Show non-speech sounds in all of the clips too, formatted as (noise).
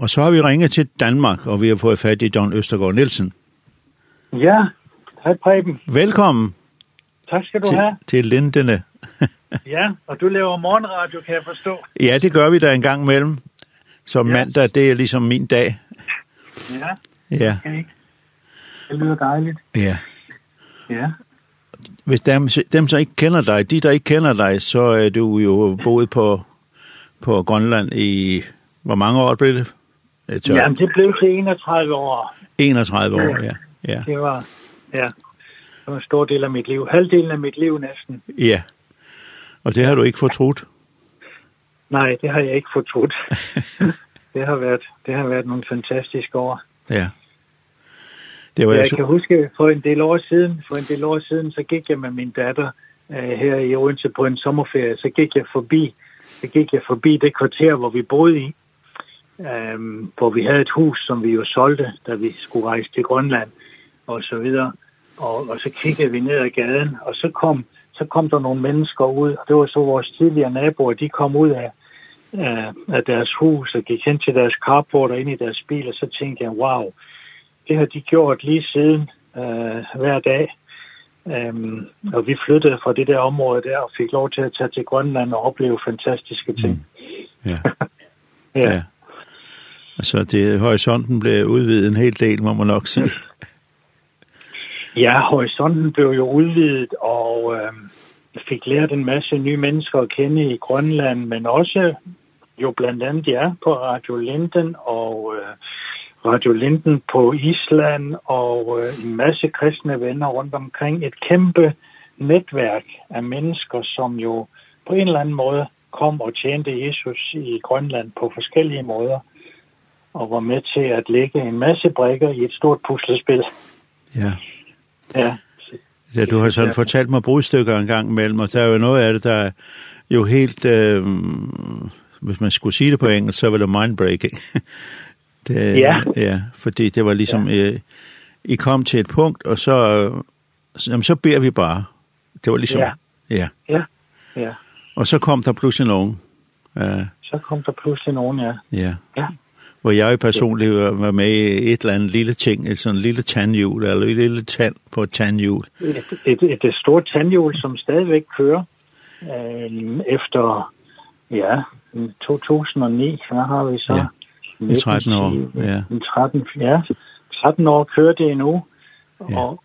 Og så har vi ringet til Danmark, og vi har fået fat i John Østergaard Nielsen. Ja, hej Preben. Velkommen. Tak skal du til, have. Til Lindene. (laughs) ja, og du laver morgenradio, kan jeg forstå. Ja, det gør vi da en gang imellem. Så ja. mandag, det er ligesom min dag. Ja, ja. okay. Det lyder dejligt. Ja. Ja. Hvis dem, dem som ikke kender dig, de der ikke kender dig, så er du jo boet på, på Grønland i, hvor mange år blev det? Ja, Jamen, det blev til 31 år. 31 år, ja. ja. ja. Det var, ja, det var en stor del af mit liv. Halvdelen af mit liv næsten. Ja, og det har du ikke fortrudt? Nej, det har jeg ikke fortrudt. (laughs) det, har været, det har været nogle fantastiske år. Ja. Det var jeg så... kan huske, for en del år siden, for en del år siden, så gik jeg med min datter uh, her i Odense på en sommerferie, så gik jeg forbi, så gik jeg forbi det kvarter, hvor vi boede i, Ehm hvor vi havde et hus som vi jo solgte, da vi skulle rejse til Grønland og så videre. Og og så kiggede vi ned ad gaden, og så kom så kom der nogle mennesker ud, og det var så vores tidligere naboer, de kom ud af eh af deres hus og gik hen til deres carport og ind i deres bil, og så tænkte jeg, wow, det har de gjort lige siden øh, hver dag. Ehm og vi flyttede fra det der område der og fik lov til at tage til Grønland og opleve fantastiske ting. Mm. Ja. (laughs) ja. ja. Altså, det, horisonten blev udvidet en hel del, må man nok sige. (laughs) ja, horisonten blev jo udvidet, og øh, fik lært en masse nye mennesker at kende i Grønland, men også jo blandt andet ja, på Radio Linden og øh, Radio Linden på Island og øh, en masse kristne venner rundt omkring. Et kæmpe netværk af mennesker, som jo på en eller anden måde kom og tjente Jesus i Grønland på forskellige måder og var med til at lægge en masse brikker i et stort puslespil. Ja. Ja. Ja, du har sådan fortalt mig brudstykker en gang imellem, og der er jo noget af det, der er jo helt, øh, hvis man skulle sige det på engelsk, så var det mindbreaking. (laughs) det, ja. ja. Fordi det var ligesom, ja. øh, I kom til et punkt, og så, jamen, så beder vi bare. Det var ligesom, ja. Ja. Ja, ja. Og så kom der pludselig nogen. Uh, så kom der pludselig nogen, ja. Ja. Ja hvor jeg personligt var med i et eller andet lille ting, et sådan lille tandhjul, eller et lille tand på et tandhjul. Et, et, et, et stort tandhjul, som stadigvæk kører øh, efter, ja, 2009, hvad har vi så? Ja, i 13 år, ja. 13, ja, 13 år kører det endnu, ja. og,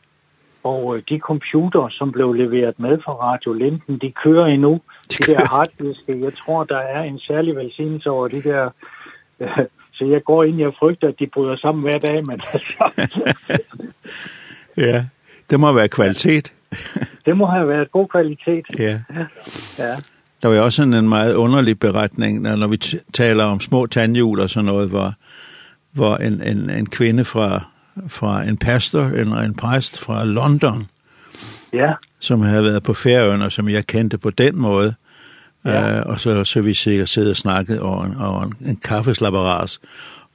og de computer, som blev leveret med fra Radio Linden, de kører endnu. De, de kører. der harddiske, jeg tror, der er en særlig velsignelse over de der... Øh, Så jeg går ind, jeg frygter, at de bryder sammen hver dag, men (laughs) altså... (laughs) ja, det må være kvalitet. (laughs) det må have været god kvalitet. Ja. ja. Der var også en meget underlig beretning, når vi taler om små tandhjul og sådan noget, hvor, hvor en, en, en kvinde fra, fra en pastor eller en præst fra London, ja. som havde været på færøen, og som jeg kendte på den måde, Ja. Og så, så vi sikkert siddet og snakket og en, og en, en kaffeslapperas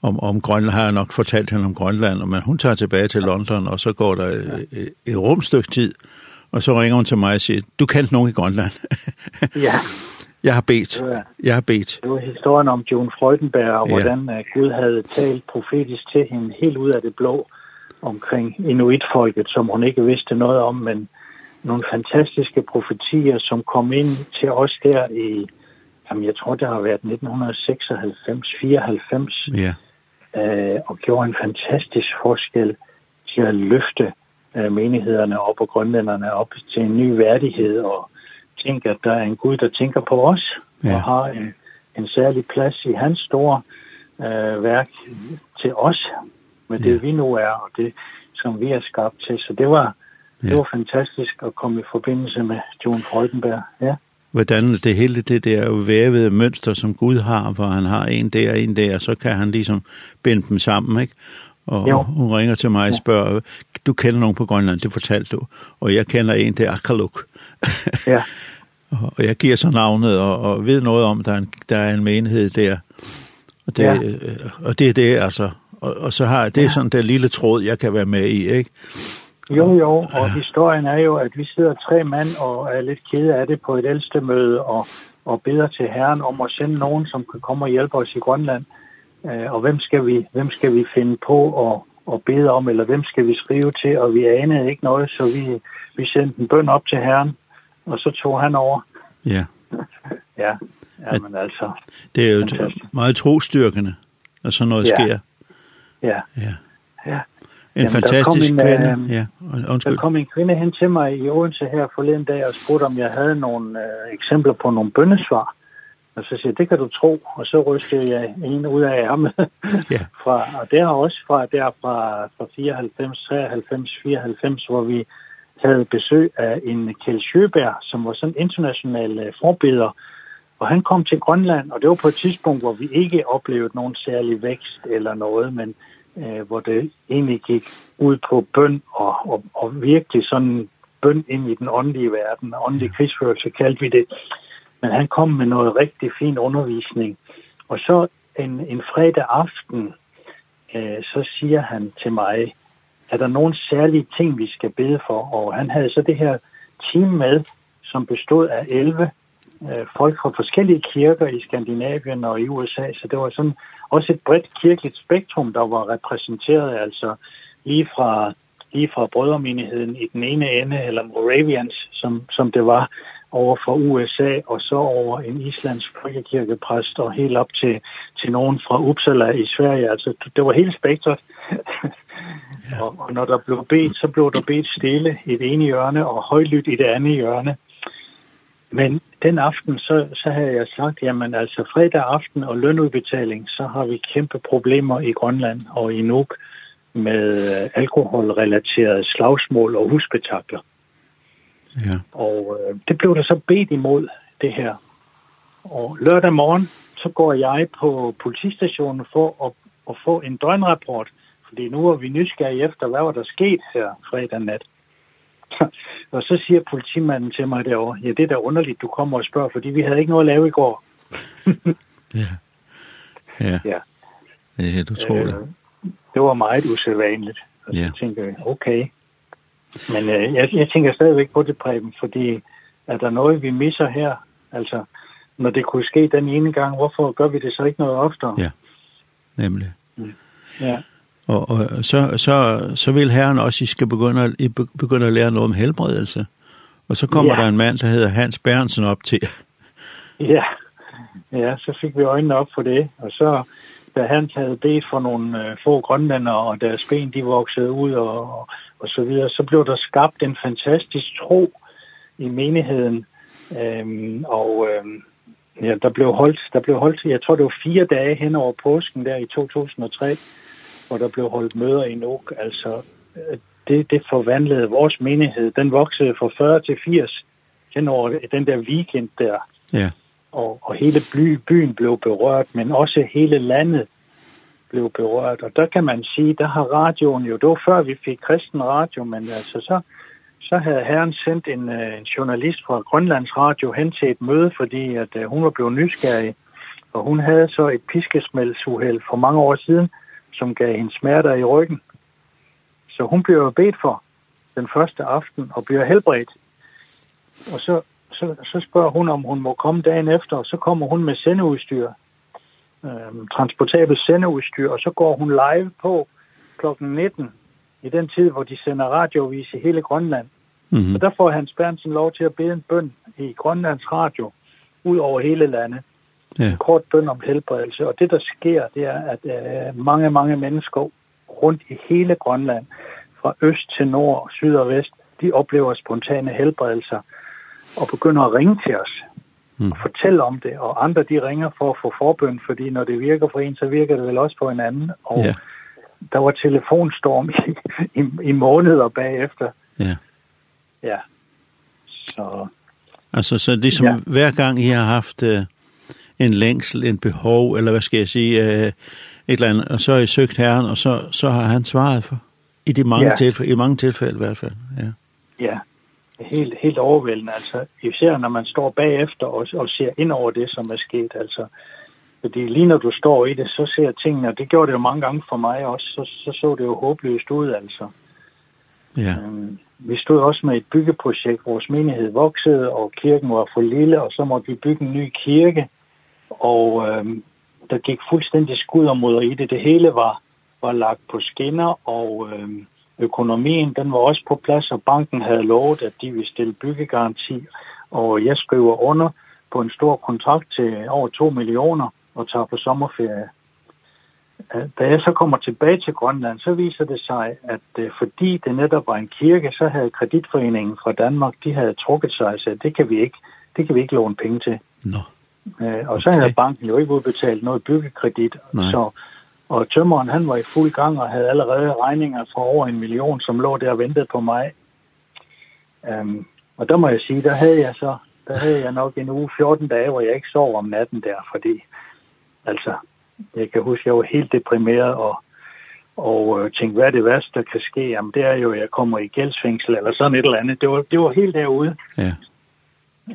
om, om Grønland. Har jeg nok fortalt hende om Grønland, men hun tager tilbage til London, og så går der et, et, et rumstykke tid, og så ringer hun til mig og siger, du kendte nogen i Grønland. (laughs) ja. Jeg har bedt. Jeg har bedt. Det var historien om John Freudenberg, og hvordan ja. Gud havde talt profetisk til hende helt ud af det blå omkring inuitfolket, som hun ikke vidste noget om, men nogle fantastiske profetier, som kom ind til os der i, jamen jeg tror det har været 1996, 94, ja. øh, og gjorde en fantastisk forskel til at løfte øh, menighederne op og grønlænderne op til en ny værdighed, og tænke, at der er en Gud, der tænker på os, ja. og har en, en særlig plads i hans store øh, værk til os, med det ja. vi nu er, og det som vi er skabt til. Så det var Det var fantastisk at komme i forbindelse med John Freudenberg, ja. Hvordan det hele det der vævede mønster, som Gud har, hvor han har en der og en der, så kan han ligesom binde dem sammen, ikke? Og jo. hun ringer til mig og spørger, du kender nogen på Grønland, det fortalte du, og jeg kender en, det er Akaluk. ja. (laughs) og jeg giver så navnet og, og ved noget om, der er en, der er en menighed der. Og det, ja. og det er det, altså. Og, og så har jeg, det er ja. sådan det lille tråd, jeg kan være med i, ikke? Jo, jo, og historien er jo, at vi sidder tre mænd og er lidt kede af det på et ældste og, og beder til Herren om at sende nogen, som kan komme og hjælpe os i Grønland. Øh, og hvem skal, vi, hvem skal vi finde på og, og bede om, eller hvem skal vi skrive til? Og vi anede ikke noget, så vi, vi sendte en bøn op til Herren, og så tog han over. Ja. (laughs) ja, ja men altså. Det er jo fantastisk. meget trostyrkende, at sådan noget ja. sker. Ja, ja. Ja. En Jamen, fantastisk der en, kvinde, ja. Undskyld. Der kom en kvinde hen til mig i Odense her forleden dag og spurgte, om jeg havde nogle øh, eksempler på nogle bøndesvar. Og så siger jeg, det kan du tro. Og så rystede jeg en ud af ærmet. ja. (laughs) fra, og det er også fra, der fra, fra 94, 93, 94, hvor vi havde besøg af en Kjell Sjøberg, som var sådan international øh, forbeder. Og han kom til Grønland, og det var på et tidspunkt, hvor vi ikke oplevede nogen særlig vækst eller noget, men eh hvor det egentlig gik ud på bøn og, og, og virkelig sådan bøn ind i den åndelige verden. Åndelig krigsførelse kaldte vi det. Men han kom med noget rigtig fin undervisning. Og så en, en fredag aften, eh så siger han til mig, er der nogen særlige ting, vi skal bede for? Og han havde så det her team med, som bestod af 11 eh folk fra forskellige kirker i Skandinavien og i USA, så det var sådan også et bredt kirkeligt spektrum, der var repræsenteret, altså lige fra, lige fra brødremenigheden i den ene ende, eller Moravians, som, som det var, over for USA, og så over en islandsk folkekirkepræst, og helt op til, til nogen fra Uppsala i Sverige. Altså, det var hele spektret. og, og når der blev bedt, så blev der bedt stille i det ene hjørne, og højlydt i det andet hjørne. Men den aften, så, så havde jeg sagt, jamen altså fredag aften og lønudbetaling, så har vi kæmpe problemer i Grønland og i Nuuk med alkoholrelaterede slagsmål og husbetakler. Ja. Og øh, det blev der så bedt imod det her. Og lørdag morgen, så går jeg på politistationen for at, at få en døgnrapport, fordi nu er vi nysgerrige efter, hvad var der sket her fredag nat. Mm. (laughs) og så siger politimanden til mig derovre, ja, det er da underligt, du kommer og spørger, fordi vi havde ikke noget at lave i går. (laughs) ja. Ja. ja. Det er tror det. Øh, det var meget usædvanligt. Og så ja. tænkte jeg, okay. Men øh, jeg, jeg tænker stadigvæk på det, Preben, fordi er der noget, vi misser her? Altså, når det kunne ske den ene gang, hvorfor gør vi det så ikke noget oftere? Ja, nemlig. Mm. Ja. Og, og så, så, så vil herren også, I skal begynde, I begynde at lære noget om helbredelse. Og så kommer ja. der en mand, der hedder Hans Bernsen op til. ja, ja, så fik vi øjnene op for det. Og så, da han havde bedt for nogle øh, få grønlænder, og deres ben de voksede ud og, og, og så videre, så blev der skabt en fantastisk tro i menigheden. Øhm, og øhm, ja, der blev holdt, der blev holdt, jeg tror det var fire dage hen over påsken der i 2003, hvor der blev holdt møder i Nok. Altså, det, det forvandlede vores menighed. Den voksede fra 40 til 80 hen over den der weekend der. Ja. Og, og hele by, byen blev berørt, men også hele landet blev berørt. Og der kan man sige, der har radioen jo, det var før vi fik kristen radio, men altså så, så havde herren sendt en, en journalist fra Grønlands Radio hen til et møde, fordi at, hun var blevet nysgerrig. Og hun havde så et piskesmældsuheld for mange år siden, som gav hende smerter i ryggen. Så hun blev bedt for den første aften og bliver helbredt. Og så, så, så spørger hun, om hun må komme dagen efter, og så kommer hun med sendeudstyr, øh, transportabel sendeudstyr, og så går hun live på klokken 19 i den tid, hvor de sender radiovis i hele Grønland. Mm -hmm. Og der får Hans Bernsen lov til at bede en bøn i Grønlands radio ud over hele landet. Ja. Kort bøn om helbredelse. Og det, der sker, det er, at øh, mange, mange mennesker rundt i hele Grønland, fra øst til nord, syd og vest, de oplever spontane helbredelser og begynder at ringe til os mm. og fortælle om det. Og andre, de ringer for at få forbøn, fordi når det virker for en, så virker det vel også for en anden. Og ja. der var telefonstorm i, i, i måneder bagefter. Ja. Ja. Så... Altså, så det som ja. hver gang I har haft... Øh en længsel, en behov, eller hvad skal jeg sige, øh, et eller andet, og så har I søgt Herren, og så, så har han svaret for. I de mange, ja. tilfælde, i mange tilfælde i hvert fald, ja. Ja, helt, helt overvældende, altså, især når man står bagefter og, og ser ind over det, som er sket, altså, fordi lige når du står i det, så ser tingene, og det gjorde det jo mange gange for mig også, så, så så det jo håbløst ud, altså. Ja. Øhm, vi stod også med et byggeprojekt, vores menighed voksede, og kirken var for lille, og så måtte vi bygge en ny kirke, Og øh, der gik fuldstændig skud og mudder i det. Det hele var, var lagt på skinner, og øh, økonomien den var også på plads, og banken havde lovet, at de ville stille byggegaranti. Og jeg skriver under på en stor kontrakt til over 2 millioner og tager på sommerferie. Da jeg så kommer tilbage til Grønland, så viser det sig, at fordi det netop var en kirke, så havde kreditforeningen fra Danmark, de havde trukket sig og sagde, det kan vi ikke, det kan vi ikke låne penge til. Nå. No. Øh, og så havde okay. banken jo ikke udbetalt noget byggekredit, Nej. så og tømmeren han var i fuld gang og havde allerede regninger for over en million, som lå der og ventede på mig. Øhm, og der må jeg sige, der havde jeg så, der havde jeg nok en uge 14 dage, hvor jeg ikke sov om natten der, fordi altså, jeg kan huske, jeg var helt deprimeret og og øh, tænkte, hvad er det værste, der kan ske? Jamen, det er jo, at jeg kommer i gældsfængsel eller sådan et eller andet. Det var, det var helt derude. Ja.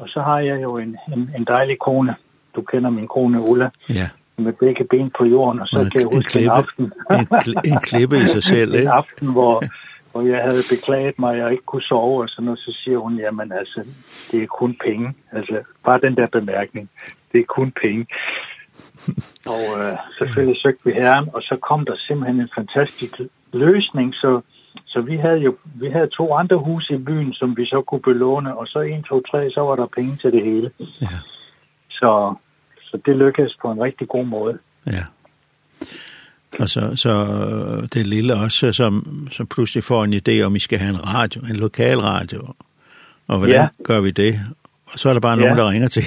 Og så har jeg jo en, en, en dejlig kone. Du kender min kone Ulla. Ja. Med begge ben på jorden, og så en, kan jeg huske en, klippe, aften. en, kl en (laughs) klippe i sig selv, ikke? en aften, hvor, hvor jeg havde beklaget mig, at jeg ikke kunne sove, og sådan noget, så siger hun, jamen altså, det er kun penge. Altså, bare den der bemærkning. Det er kun penge. og øh, selvfølgelig søgte vi herren, og så kom der simpelthen en fantastisk løsning, så Så vi havde jo vi havde to andre huse i byen, som vi så kunne belåne, og så 1, 2, 3, så var der penge til det hele. Ja. Så, så det lykkedes på en rigtig god måde. Ja. Og så, så det lille også, som, som pludselig får en idé om, vi skal have en radio, en lokal radio. Og hvordan ja. gør vi det? Og så er der bare nogen, ja. der ringer til.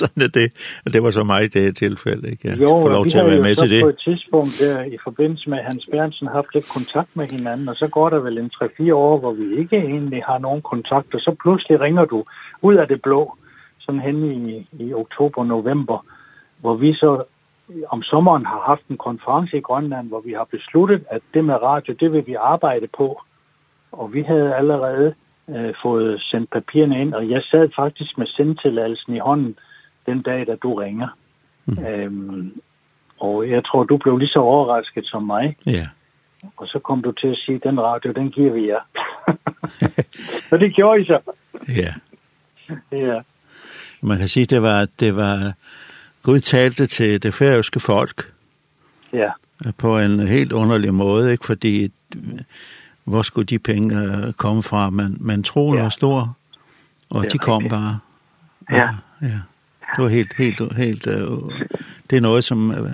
Sådan er det. Og det var så mig i det her tilfælde, ikke? Jeg jo, får lov til at være med til det. Jo, på et tidspunkt der, i forbindelse med Hans Bernsen, haft lidt kontakt med hinanden, og så går der vel en 3-4 år, hvor vi ikke egentlig har nogen kontakt, og så pludselig ringer du ud af det blå, sådan hen i, i oktober, november, hvor vi så om sommeren har haft en konference i Grønland, hvor vi har besluttet, at det med radio, det vil vi arbejde på. Og vi havde allerede øh, fået sendt papirerne ind, og jeg sad faktisk med sendtilladelsen i hånden den dag, da du ringer. Mm. Øhm, og jeg tror, du blev lige så overrasket som mig. Ja. Og så kom du til at sige, den radio, den giver vi jer. (laughs) og det gjorde I så. Ja. ja. Man kan sige, det var, det var Gud talte til det færøske folk. Ja. På en helt underlig måde, ikke? Fordi hvor skulle de penge komme fra? Men, men troen ja. var stor, og de kom rigtigt. bare. Ja. ja. Det var helt, helt, helt... Øh, det er noget, som... Øh,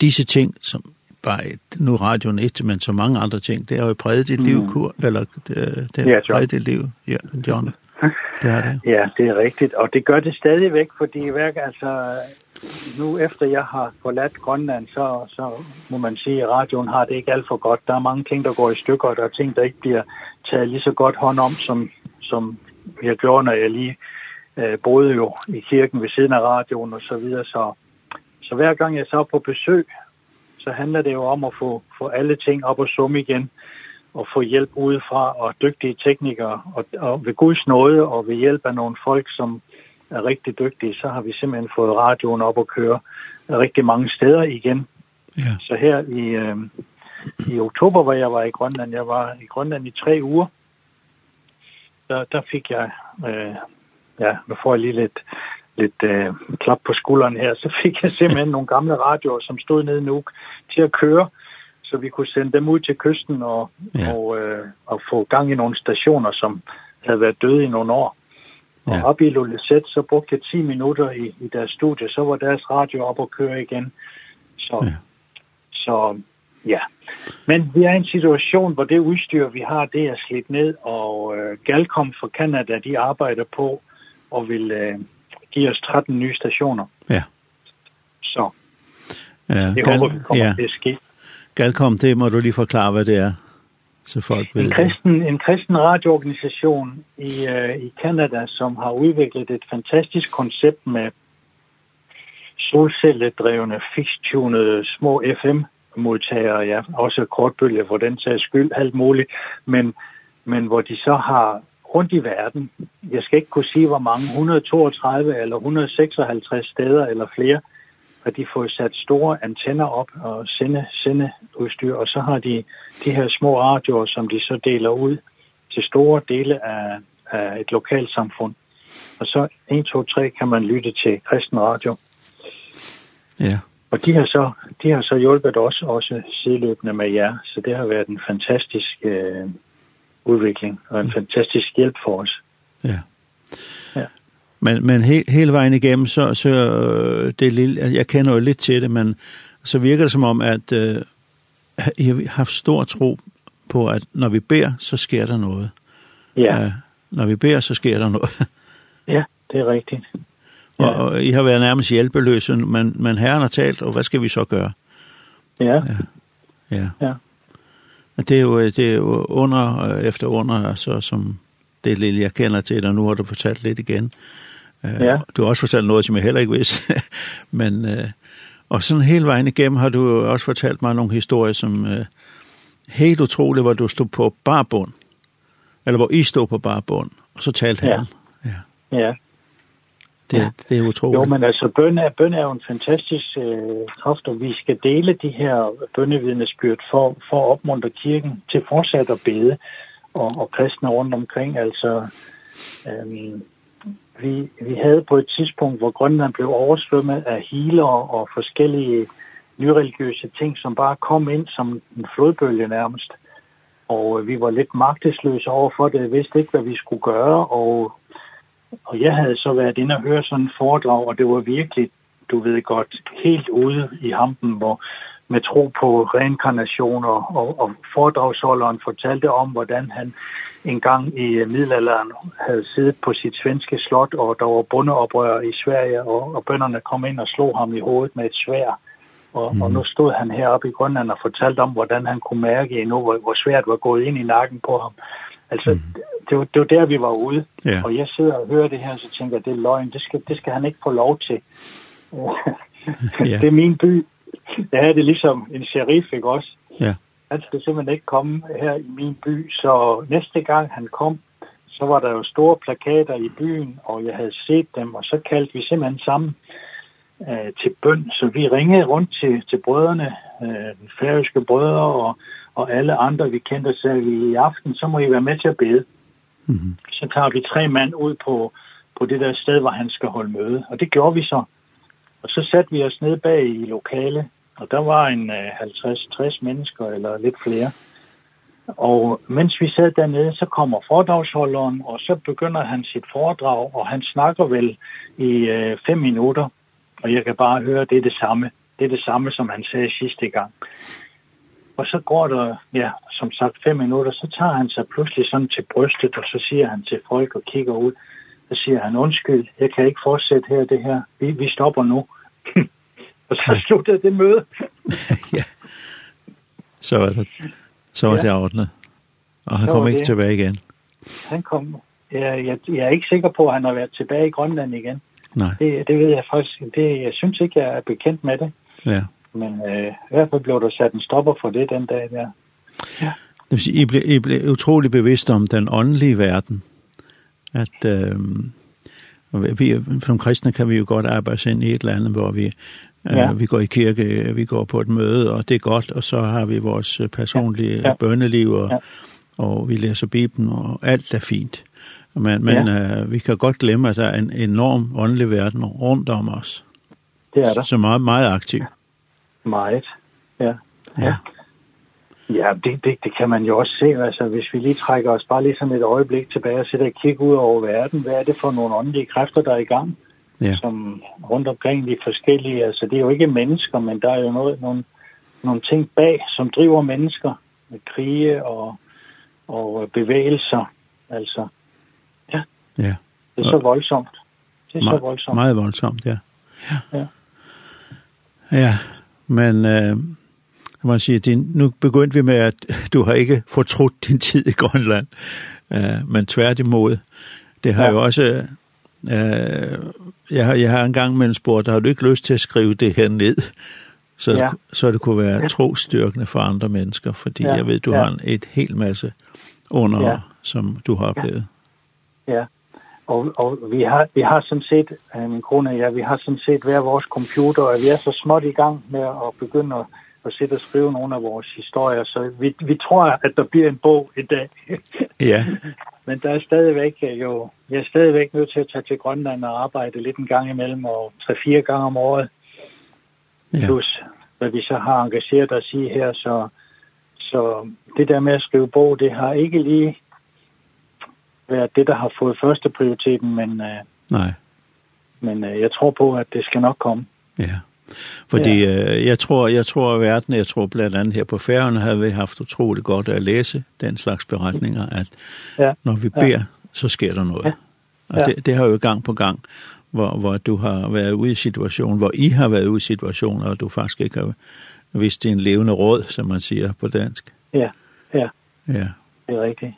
disse ting, som bare et, nu radioen et, men så mange andre ting, det har jo præget dit liv, kur, eller det, det har ja, præget dit liv, ja, John. Det det. Ja, det er rigtigt, og det gør det stadigvæk, fordi hver, altså, nu efter jeg har forladt Grønland, så, så må man sige, at radioen har det ikke alt for godt. Der er mange ting, der går i stykker, og der er ting, der ikke bliver taget lige så godt hånd om, som, som jeg gjorde, når jeg lige øh, boede jo i kirken ved siden af radioen og så videre. Så, så hver gang jeg så er på besøg, så handler det jo om at få, få alle ting op og summe igen og få hjælp udefra og dygtige teknikere. Og, og ved Guds nåde og ved hjælp af nogle folk, som er rigtig dygtige, så har vi simpelthen fået radioen op og køre rigtig mange steder igen. Ja. Så her i, øh, i oktober, hvor jeg var i Grønland, jeg var i Grønland i tre uger, der, der fik jeg, øh, ja, nu får jeg lige lidt, lidt øh, klap på skulderen her, så fik jeg simpelthen (laughs) nogle gamle radioer, som stod nede i Nuuk, til at køre, så vi kunne sende dem ud til kysten og, ja. og, øh, og få gang i nogle stationer, som havde været døde i nogle år. Og ja. op i Lulisette, så brugte jeg 10 minutter i, i deres studie, så var deres radio op og køre igen. Så, ja. så ja. Men vi er i en situation, hvor det udstyr, vi har, det er slidt ned, og øh, Galcom fra Canada, de arbejder på og vil øh, give os 13 nye stationer. Ja. Så ja, det håber vi kommer ja. til at ske. Velkommen til, må du lige forklare, hvad det er. Så folk vil... En kristen, en kristen radioorganisation i, øh, i Canada, som har udviklet et fantastisk koncept med solcelledrevne, fixtunede små FM-modtagere, ja, også kortbølge for den sags skyld, alt muligt, men, men hvor de så har rundt i verden, jeg skal ikke kunne sige, hvor mange, 132 eller 156 steder eller flere, at de får sat store antenner op og sende, sende udstyr, og så har de de her små radioer, som de så deler ud til store dele af, af et lokalt samfund. Og så 1, 2, 3 kan man lytte til kristen radio. Ja. Og de har så, de har så hjulpet os også sideløbende med jer, så det har været en fantastisk øh, udvikling og en fantastisk hjælp for os. Ja. Men, men he, hele vejen igennem, så, så det lille, jeg kender jo lidt til det, men så virker det som om, at øh, jeg har haft stor tro på, at når vi beder, så sker der noget. Ja. Uh, når vi beder, så sker der noget. (laughs) ja, det er rigtigt. Ja. Og, og I har været nærmest hjælpeløse, men, men Herren har talt, og hvad skal vi så gøre? Ja. Ja. ja. ja. Det er jo, det er jo under efter under, altså, som, det lille, jeg kender til dig nu, har du fortalt lidt igen. Ja. Du har også fortalt noget, som jeg heller ikke vidste. (laughs) Men, og sådan hele vejen igennem har du også fortalt mig nogle historier, som helt utroligt, hvor du stod på barbund. Eller hvor I stod på barbund, og så talte ja. han. Ja. ja. Det, ja. det er utroligt. Jo, men altså, bøn er, bøn er jo en fantastisk øh, kraft, og vi skal dele de her bønnevidnesbyrd for, for at opmuntre kirken til fortsat at bede og, og kristne rundt omkring. Altså, øhm, vi, vi havde på et tidspunkt, hvor Grønland blev oversvømmet af healer og forskellige nyreligiøse ting, som bare kom ind som en flodbølge nærmest. Og vi var lidt magtesløse overfor det, vidste ikke, hvad vi skulle gøre, og og jeg havde så været inde og høre sådan en foredrag, og det var virkelig, du ved godt, helt ude i hampen, hvor med tro på reinkarnation og, og foredragsholderen fortalte om, hvordan han en gang i middelalderen havde siddet på sit svenske slot, og der var bundeoprør i Sverige, og, og bønderne kom ind og slog ham i hovedet med et svær. Og, mm. og nu stod han heroppe i Grønland og fortalte om, hvordan han kunne mærke endnu, hvor, hvor svært var gået ind i nakken på ham. Altså, mm. det, var, det var der, vi var ude. Yeah. Og jeg sidder og hører det her, og så tænker jeg, det er løgn. Det skal, det skal han ikke få lov til. (laughs) det er min by, (laughs) der er det ligesom en sheriff, ikke også? Ja. Han skulle simpelthen ikke komme her i min by, så næste gang han kom, så var der jo store plakater i byen, og jeg havde set dem, og så kaldte vi simpelthen sammen øh, til bøn. Så vi ringede rundt til, til brødrene, øh, færøske brødre og, og alle andre, vi kendte, så vi i aften, så må I være med til at bede. Mm -hmm. Så tager vi tre mand ud på, på det der sted, hvor han skal holde møde. Og det gjorde vi så. Og så satte vi os ned bag i lokale, Og der var en 50-60 mennesker, eller lidt flere. Og mens vi sad dernede, så kommer foredragsholderen, og så begynder han sit foredrag, og han snakker vel i øh, fem minutter. Og jeg kan bare høre, det er det samme. Det er det samme, som han sagde sidste gang. Og så går der, ja, som sagt, fem minutter, så tager han sig pludselig sådan til brystet, og så siger han til folk og kigger ud, så siger han, undskyld, jeg kan ikke fortsætte her det her, vi, vi stopper nu. (laughs) Og så sluttede det møde. (laughs) ja. Så var det, så var det ordnet. Og han så kom ikke det. tilbage igen. Han kom. Jeg, jeg, jeg er ikke sikker på, at han har været tilbage i Grønland igen. Nej. Det, det ved jeg faktisk. Det, jeg synes ikke, jeg er bekendt med det. Ja. Men øh, i hvert fald blev der sat en stopper for det den dag der. Ja. Det vil sige, I blev, I blev utrolig bevidst om den åndelige verden. At... Øh, Vi, som kristne kan vi jo godt arbejde ind i et eller andet, hvor vi, ja. vi går i kirke, vi går på et møde, og det er godt, og så har vi vores personlige ja. bønneliv, og, ja. og vi læser Bibelen, og alt er fint. Men, men ja. uh, vi kan godt glemme, at der er en enorm åndelig verden rundt om os. Det er der. Så meget, meget aktiv. Meget, ja. Ja. ja. Ja, det, det, det kan man jo også se. Altså, hvis vi lige trækker os bare lige sådan et øjeblik tilbage og sætter og kigger ud over verden, hvad er det for nogle åndelige kræfter, der er i gang? Ja. Som rundt omkring de forskellige, altså det er jo ikke mennesker, men der er jo noget, nogle, nogle ting bag, som driver mennesker med krige og, og bevægelser. Altså, ja. ja. Det er så voldsomt. Det er Me så voldsomt. Meget voldsomt, ja. Ja. Ja, ja men... Øh kan man sige, din, nu begyndte vi med, at du har ikke fortrudt din tid i Grønland, øh, men tværtimod. Det har ja. jo også... Øh, jeg, har, jeg har en gang med en spurgt, har du ikke lyst til at skrive det her ned? Så, ja. så det kunne være trostyrkende for andre mennesker, fordi ja. jeg ved, du ja. har en et helt masse under, ja. som du har oplevet. Ja. ja. Og, og vi har, vi har sådan set, min kone og jeg, vi har sådan set hver vores computer, og vi er så småt i gang med at begynde at og sætte og skrive nogle af vores historier, så vi, vi tror, at der bliver en bog i dag. ja. (laughs) Men der er stadigvæk jo, jeg er stadigvæk nødt til at tage til Grønland og arbejde lidt en gang imellem, og 3-4 gange om året. Ja. Plus, hvad vi så har engageret os i her, så, så det der med at skrive bog, det har ikke lige været det, der har fået første prioriteten, men, øh, Nej. men jeg tror på, at det skal nok komme. Ja. Fordi ja. øh, jeg tror, jeg tror at verden, jeg tror blandt andet her på færgerne, har vi haft utrolig godt at læse den slags beretninger, at ja. når vi beder, ja. så sker der noget. Ja. Og det, det har jo gang på gang, hvor, hvor du har været ude i situationen, hvor I har været ude i situationer, og du faktisk ikke har vist din levende råd, som man siger på dansk. Ja, ja. Ja. Det er rigtigt.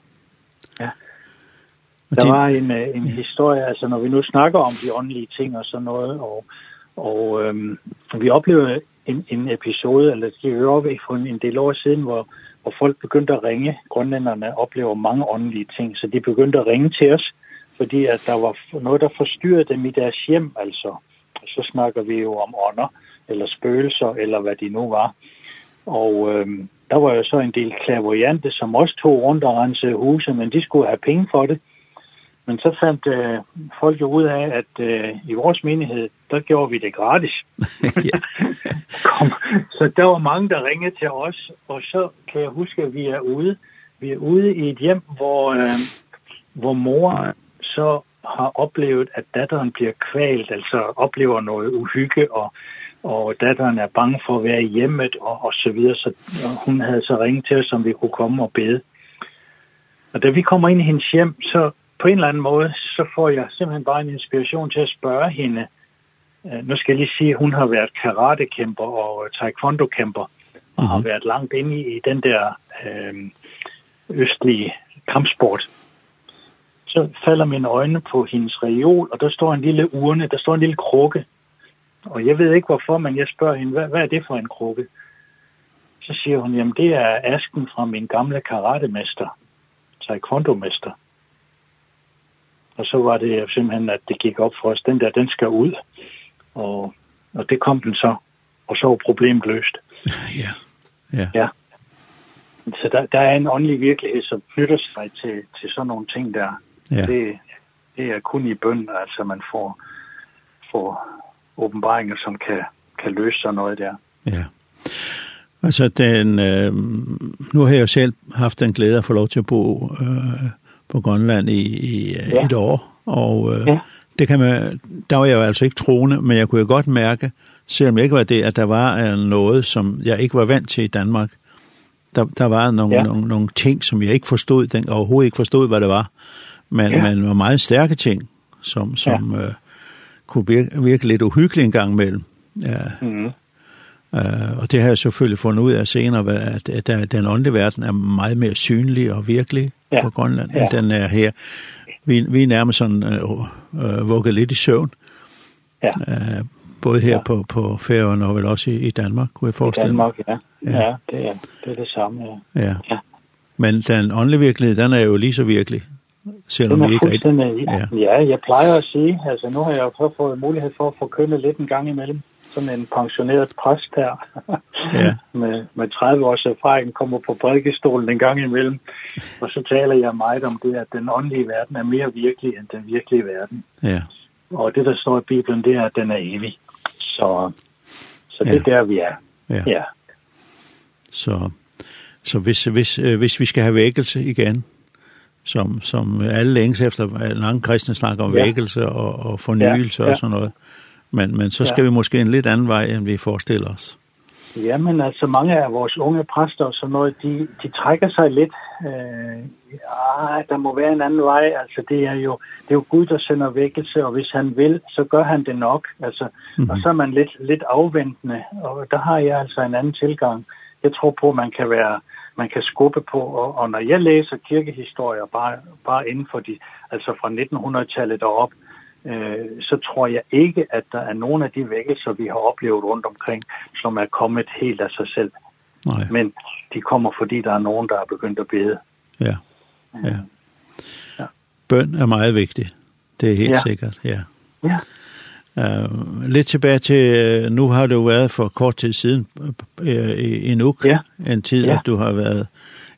Ja. Der var en, en historie, altså når vi nu snakker om de åndelige ting og sådan noget, og Og øhm, vi oplevede en, en episode, eller det hører vi for en del år siden, hvor, hvor folk begyndte at ringe. Grønlænderne oplever mange åndelige ting, så de begyndte at ringe til os, fordi at der var noget, der forstyrrede dem i deres hjem, altså. Så snakker vi jo om ånder, eller spøgelser, eller hvad de nu var. Og øhm, der var jo så en del klavoyante, som også tog rundt og rensede huse, men de skulle have penge for det. Men så fandt øh, folk jo ud af, at øh, i vores menighed, der gjorde vi det gratis. (laughs) Kom. Så der var mange, der ringede til os, og så kan jeg huske, at vi er ude, vi er ude i et hjem, hvor, øh, hvor mor så har oplevet, at datteren bliver kvalt, altså oplever noget uhygge, og, og datteren er bange for at være i hjemmet, og, og så videre. Så og hun havde så ringet til os, om vi kunne komme og bede. Og da vi kommer ind i hendes hjem, så på en eller anden måde, så får jeg simpelthen bare en inspiration til at spørge hende. Nu skal jeg lige sige, at hun har været karatekæmper og taekwondo-kæmper, og mm -hmm. har været langt inde i, den der øh, østlige kampsport. Så falder mine øjne på hendes reol, og der står en lille urne, der står en lille krukke. Og jeg ved ikke hvorfor, men jeg spørger hende, hvad, hvad er det for en krukke? Så siger hun, jamen det er asken fra min gamle karatemester, taekwondo-mester. Og så var det simpelthen, at det gik op for os, den der, den skal ud. Og, og det kom den så, og så var problemet løst. (laughs) Ja, ja. ja. Så der, der er en åndelig virkelighed, som knytter sig til, til sådan nogle ting der. Ja. Det, det er kun i bøn, altså man får, får åbenbaringer, som kan, kan løse sådan noget der. Ja. Altså, den, øh, nu har jeg jo selv haft en glæde at få lov til at bo øh, på Grønland i, i ja. et år, og øh, ja. det kan man, der var jeg jo altså ikke troende, men jeg kunne jo godt mærke, selvom jeg ikke var det, at der var noget, som jeg ikke var vant til i Danmark. Der, der var nogle, ja. nogle, nogle ting, som jeg ikke forstod, den, overhovedet ikke forstod, hvad det var, men, ja. men var meget stærke ting, som, som ja. øh, kunne virke, virke lidt uhyggeligt en gang imellem. Ja. Mm. Uh, og det har jeg selvfølgelig fundet ud af senere, at, at, at den åndelige verden er meget mere synlig og virkelig, ja. på Grønland, ja. den er her. Vi, vi er nærmest sådan øh, vugget lidt i søvn. Ja. Øh, både her ja. på, på Færøerne og vel også i, i Danmark, kunne jeg forestille mig. I Danmark, ja. Ja, ja det, er, det er det samme, ja. ja. ja. Men den åndelige virkelighed, den er jo lige så virkelig, selvom vi ikke rigtig... Ja. ja, jeg plejer at sige, altså nu har jeg jo fået mulighed for at forkynde lidt en gang imellem, som en pensioneret præst her. (laughs) ja. (laughs) med, med 30 års erfaring, kommer på prædikestolen en gang imellem, og så taler jeg meget om det, at den åndelige verden er mere virkelig end den virkelige verden. Ja. Og det, der står i Bibelen, det er, at den er evig. Så, så det ja. er der, vi er. Ja. ja. Så, så hvis, hvis, hvis vi skal have vækkelse igen, som, som alle længes efter, mange kristne snakker om ja. vækkelse og, og fornyelse ja. ja. og sådan noget, men, men så skal ja. vi måske en lidt anden vej, end vi forestiller os. Ja, men altså mange af vores unge præster og sådan noget, de, de trækker sig lidt. Øh, ja, der må være en anden vej. Altså det er jo, det er jo Gud, der sender vækkelse, og hvis han vil, så gør han det nok. Altså, mm -hmm. Og så er man lidt, lidt afventende, og der har jeg altså en anden tilgang. Jeg tror på, man kan, være, man kan skubbe på, og, og når jeg læser kirkehistorier, bare, bare inden for de, altså fra 1900-tallet og op, mm eh så tror jeg ikke, at der er nogen af de vækkelser, vi har oplevet rundt omkring, som er kommet helt af sig selv. Nej. Men de kommer, fordi der er nogen, der er begyndt at bede. Ja, ja. ja. Bøn er meget vigtig. Det er helt ja. sikkert, ja. Ja. Uh, lidt tilbage til, nu har du været for kort tid siden uh, i, i Nuuk, ja. en tid, ja. at du har været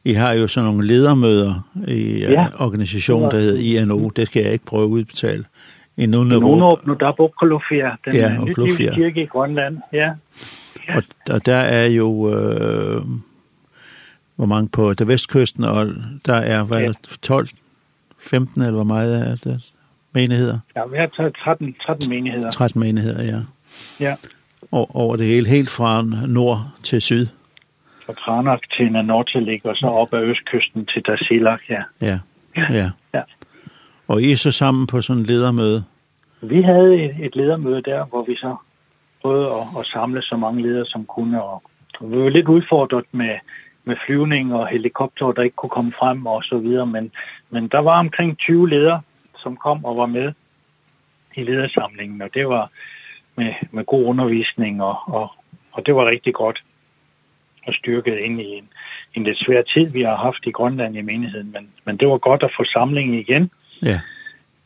i har jo sådan nogle ledermøder i ja. organisationen, organisation, der hedder INO. Det skal jeg ikke prøve at udbetale. I Nunnerup. Nunnerup, nu der er Bokolofia, den ja, nytlige kirke i Grønland. Ja. ja. Og, og der er jo... Øh, hvor mange på der vestkysten, og der er hvad, ja. 12, 15 eller hvor meget er det? Menigheder? Ja, vi har 13, 13 menigheder. 13 menigheder, ja. Ja. Og over det hele, helt fra nord til syd. Fra Kranach til Nanortelik, og så op ad østkysten til Dasilak, ja. Ja, ja. ja. Og I er så sammen på sådan en ledermøde? Vi havde et, et ledermøde der, hvor vi så prøvede at, at samle så mange ledere som kunne. Og vi var lidt udfordret med, med flyvning og helikopter, der ikke kunne komme frem og så videre. Men, men der var omkring 20 ledere, som kom og var med i ledersamlingen. Og det var med, med god undervisning, og, og, og det var rigtig godt og styrket ind i en, en lidt svær tid, vi har haft i Grønland i menigheden. Men, men det var godt at få samlingen igen Ja.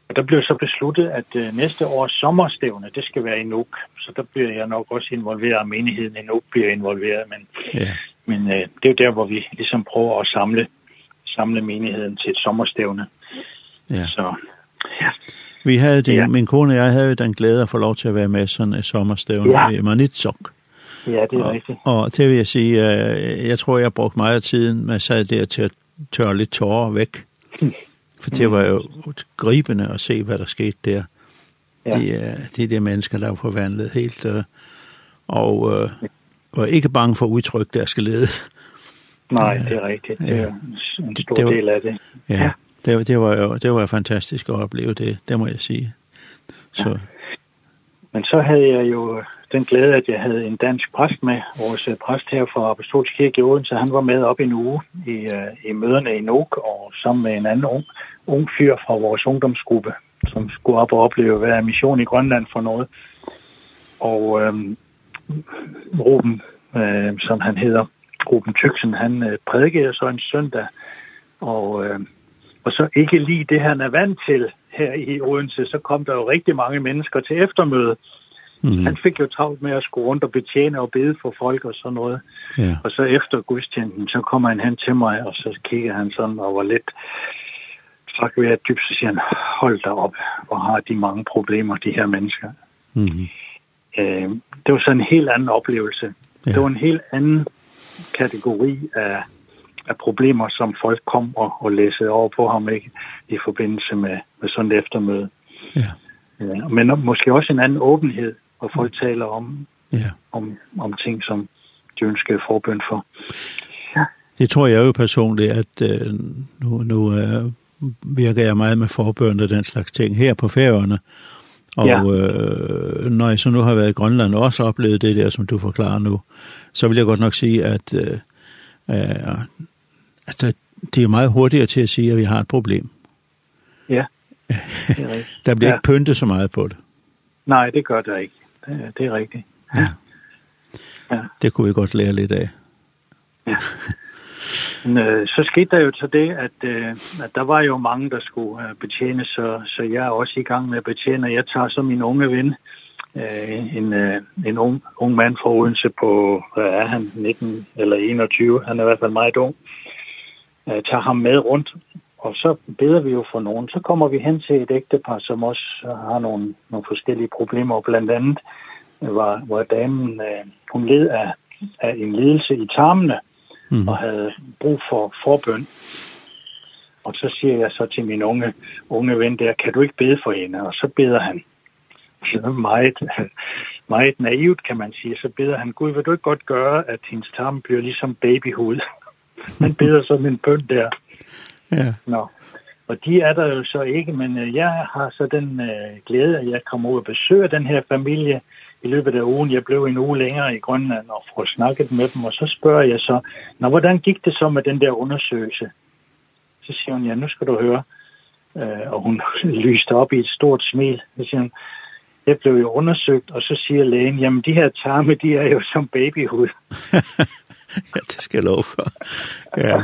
Og der blev så besluttet, at øh, næste års sommerstævne, det skal være i Nuuk. Så der bliver jeg nok også involveret, og menigheden i Nuuk bliver involveret. Men, ja. men øh, det er jo der, hvor vi ligesom prøver at samle, samle menigheden til et sommerstævne. Ja. Så, ja. Vi havde det, ja. min kone og jeg havde den glæde at få lov til at være med sådan et sommerstævne ja. i Manitsok. Ja, det er og, rigtigt. Og det vil jeg sige, jeg tror, jeg brugte meget af tiden med at sad der til at tørre lidt tårer væk. For det var jo gribende at se, hvad der skete der. Ja. Det er de der mennesker, der var forvandlet helt, øh, og øh, var ikke bange for udtryk, der deres lede. Nej, det er rigtigt. Det er en stor det, var, del af det. Ja, ja. Det, det, var jo, det var fantastisk at opleve det, det må jeg sige. Så. Ja. Men så havde jeg jo den glæde, at jeg havde en dansk præst med. Vores præst her fra Apostolsk Kirke i Odense, han var med op i en uge i, i møderne i NOK, og sammen med en anden ung, ung fyr fra vores ungdomsgruppe, som skulle op og opleve, hvad er mission i Grønland for noget. Og øhm, Ruben, øh, som han hedder, Ruben Tyksen, han øh, prædikede så en søndag, og, øh, og så ikke lige det, han er vant til her i Odense, så kom der jo rigtig mange mennesker til eftermøde, Mm. Han fik jo travlt med at skulle rundt og betjene og bede for folk og sådan noget. Ja. Og så efter gudstjenesten, så kommer han hen til mig, og så kigger han sådan og var lidt træk ved at dybt, så siger han, hold da op, hvor har de mange problemer, de her mennesker. Mm. Øh, det var sådan en helt anden oplevelse. Ja. Det var en helt anden kategori af, af problemer, som folk kom og, og læste over på ham ikke, i forbindelse med, med sådan et eftermøde. Ja. Ja, men måske også en anden åbenhed hvor folk taler om, ja. om, om ting, som de ønsker forbøn for. Ja. Det tror jeg jo personligt, at øh, nu, nu øh, virker jeg meget med forbøn og den slags ting her på færøerne. Og ja. øh, når jeg så nu har været i Grønland og også oplevet det der, som du forklarer nu, så vil jeg godt nok sige, at øh, øh, altså, det er meget hurtigere til at sige, at vi har et problem. Ja. (laughs) Det er der bliver ja. ikke pyntet så meget på det. Nej, det gør det ikke det, det er rigtigt. Ja. ja. Det kunne vi godt lære lidt af. Ja. Men, øh, så skete der jo så det, at, øh, at der var jo mange, der skulle øh, betjene, så, så jeg er også i gang med at betjene. Jeg tager så min unge ven, øh, en, øh, en ung, ung mand fra Odense på, hvad er han, 19 eller 21, han er i hvert fald meget ung, øh, tager ham med rundt Og så beder vi jo for nogen. Så kommer vi hen til et ægtepar, som også har nogle, nogle forskellige problemer. Blandt andet var, var damen, øh, hun led af, af en lidelse i tarmene mm. og havde brug for forbøn. Og så siger jeg så til min unge, unge ven der, kan du ikke bede for hende? Og så beder han. Så meget, meget naivt, kan man sige. Så beder han, Gud, vil du ikke godt gøre, at hendes tarm bliver ligesom babyhud? Han beder sådan en bøn der. Ja. Nå. Og de er der jo så ikke, men jeg har så den øh, glæde, at jeg kommer ud og besøger den her familie i løbet af ugen. Jeg blev en uge længere i Grønland og får snakket med dem, og så spørger jeg så, Nå, hvordan gik det så med den der undersøgelse? Så siger hun, ja, nu skal du høre. Øh, og hun (laughs) lyste op i et stort smil. Så siger hun, jeg blev jo undersøgt, og så siger lægen, jamen de her tarme, de er jo som babyhud. (laughs) (laughs) ja, det skal jeg love for. Ja.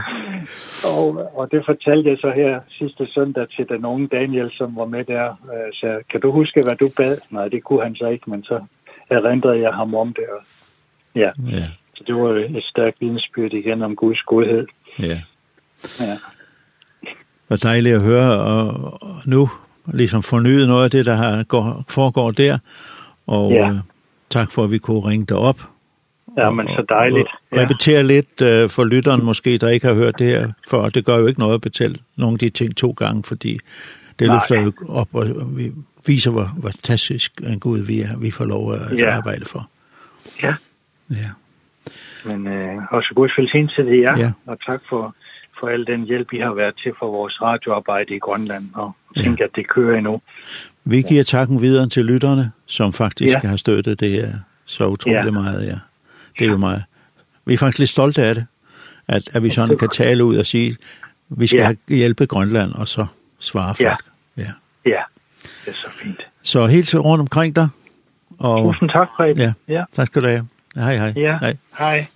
og, og det fortalte jeg så her sidste søndag til den unge Daniel, som var med der. Så kan du huske, hvad du bad? Nej, det kunne han så ikke, men så erindrede jeg ham om det. Og, ja. ja. Så det var et stærkt vidensbyrd igen om Guds godhed. Ja. Ja. Hvor dejligt at høre, og nu ligesom fornyet noget af det, der har, går, foregår der. Og ja. tak for, at vi kunne ringe dig op Ja, men så dejligt. Og, repetere lidt øh, for lytteren måske, der ikke har hørt det her før. Det gør jo ikke noget at betale nogle af de ting to gange, fordi det Nej. løfter jo op, og vi viser, hvor, hvor fantastisk en Gud vi er, vi får lov at ja. arbejde for. Ja. Ja. Men øh, også god velsignelse til jer, ja. og tak for, for al den hjælp, I har været til for vores radioarbejde i Grønland, og ja. tænker, at det kører endnu. Vi giver takken videre til lytterne, som faktisk ja. har støttet det her så utrolig ja. meget, ja. Det er jo meget. Vi er faktisk lidt stolte af det, at, at vi sådan kan tale ud og sige, vi skal ja. hjælpe Grønland, og så svare folk. Ja. ja. Ja, det er så fint. Så helt til rundt omkring dig. Og... Tusind tak, Fred. Ja. ja, tak skal du have. Hej, hej. Ja, hej. hej.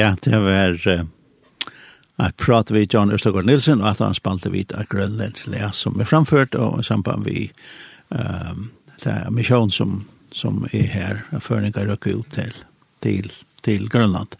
ja, det var uh, at prate vi John Østergaard Nielsen, og at han spalte vi av Grønlands lea som er framført, og i samband vi um, det er misjon som, som er her, og føringer røkker ut til, til, til Grønland.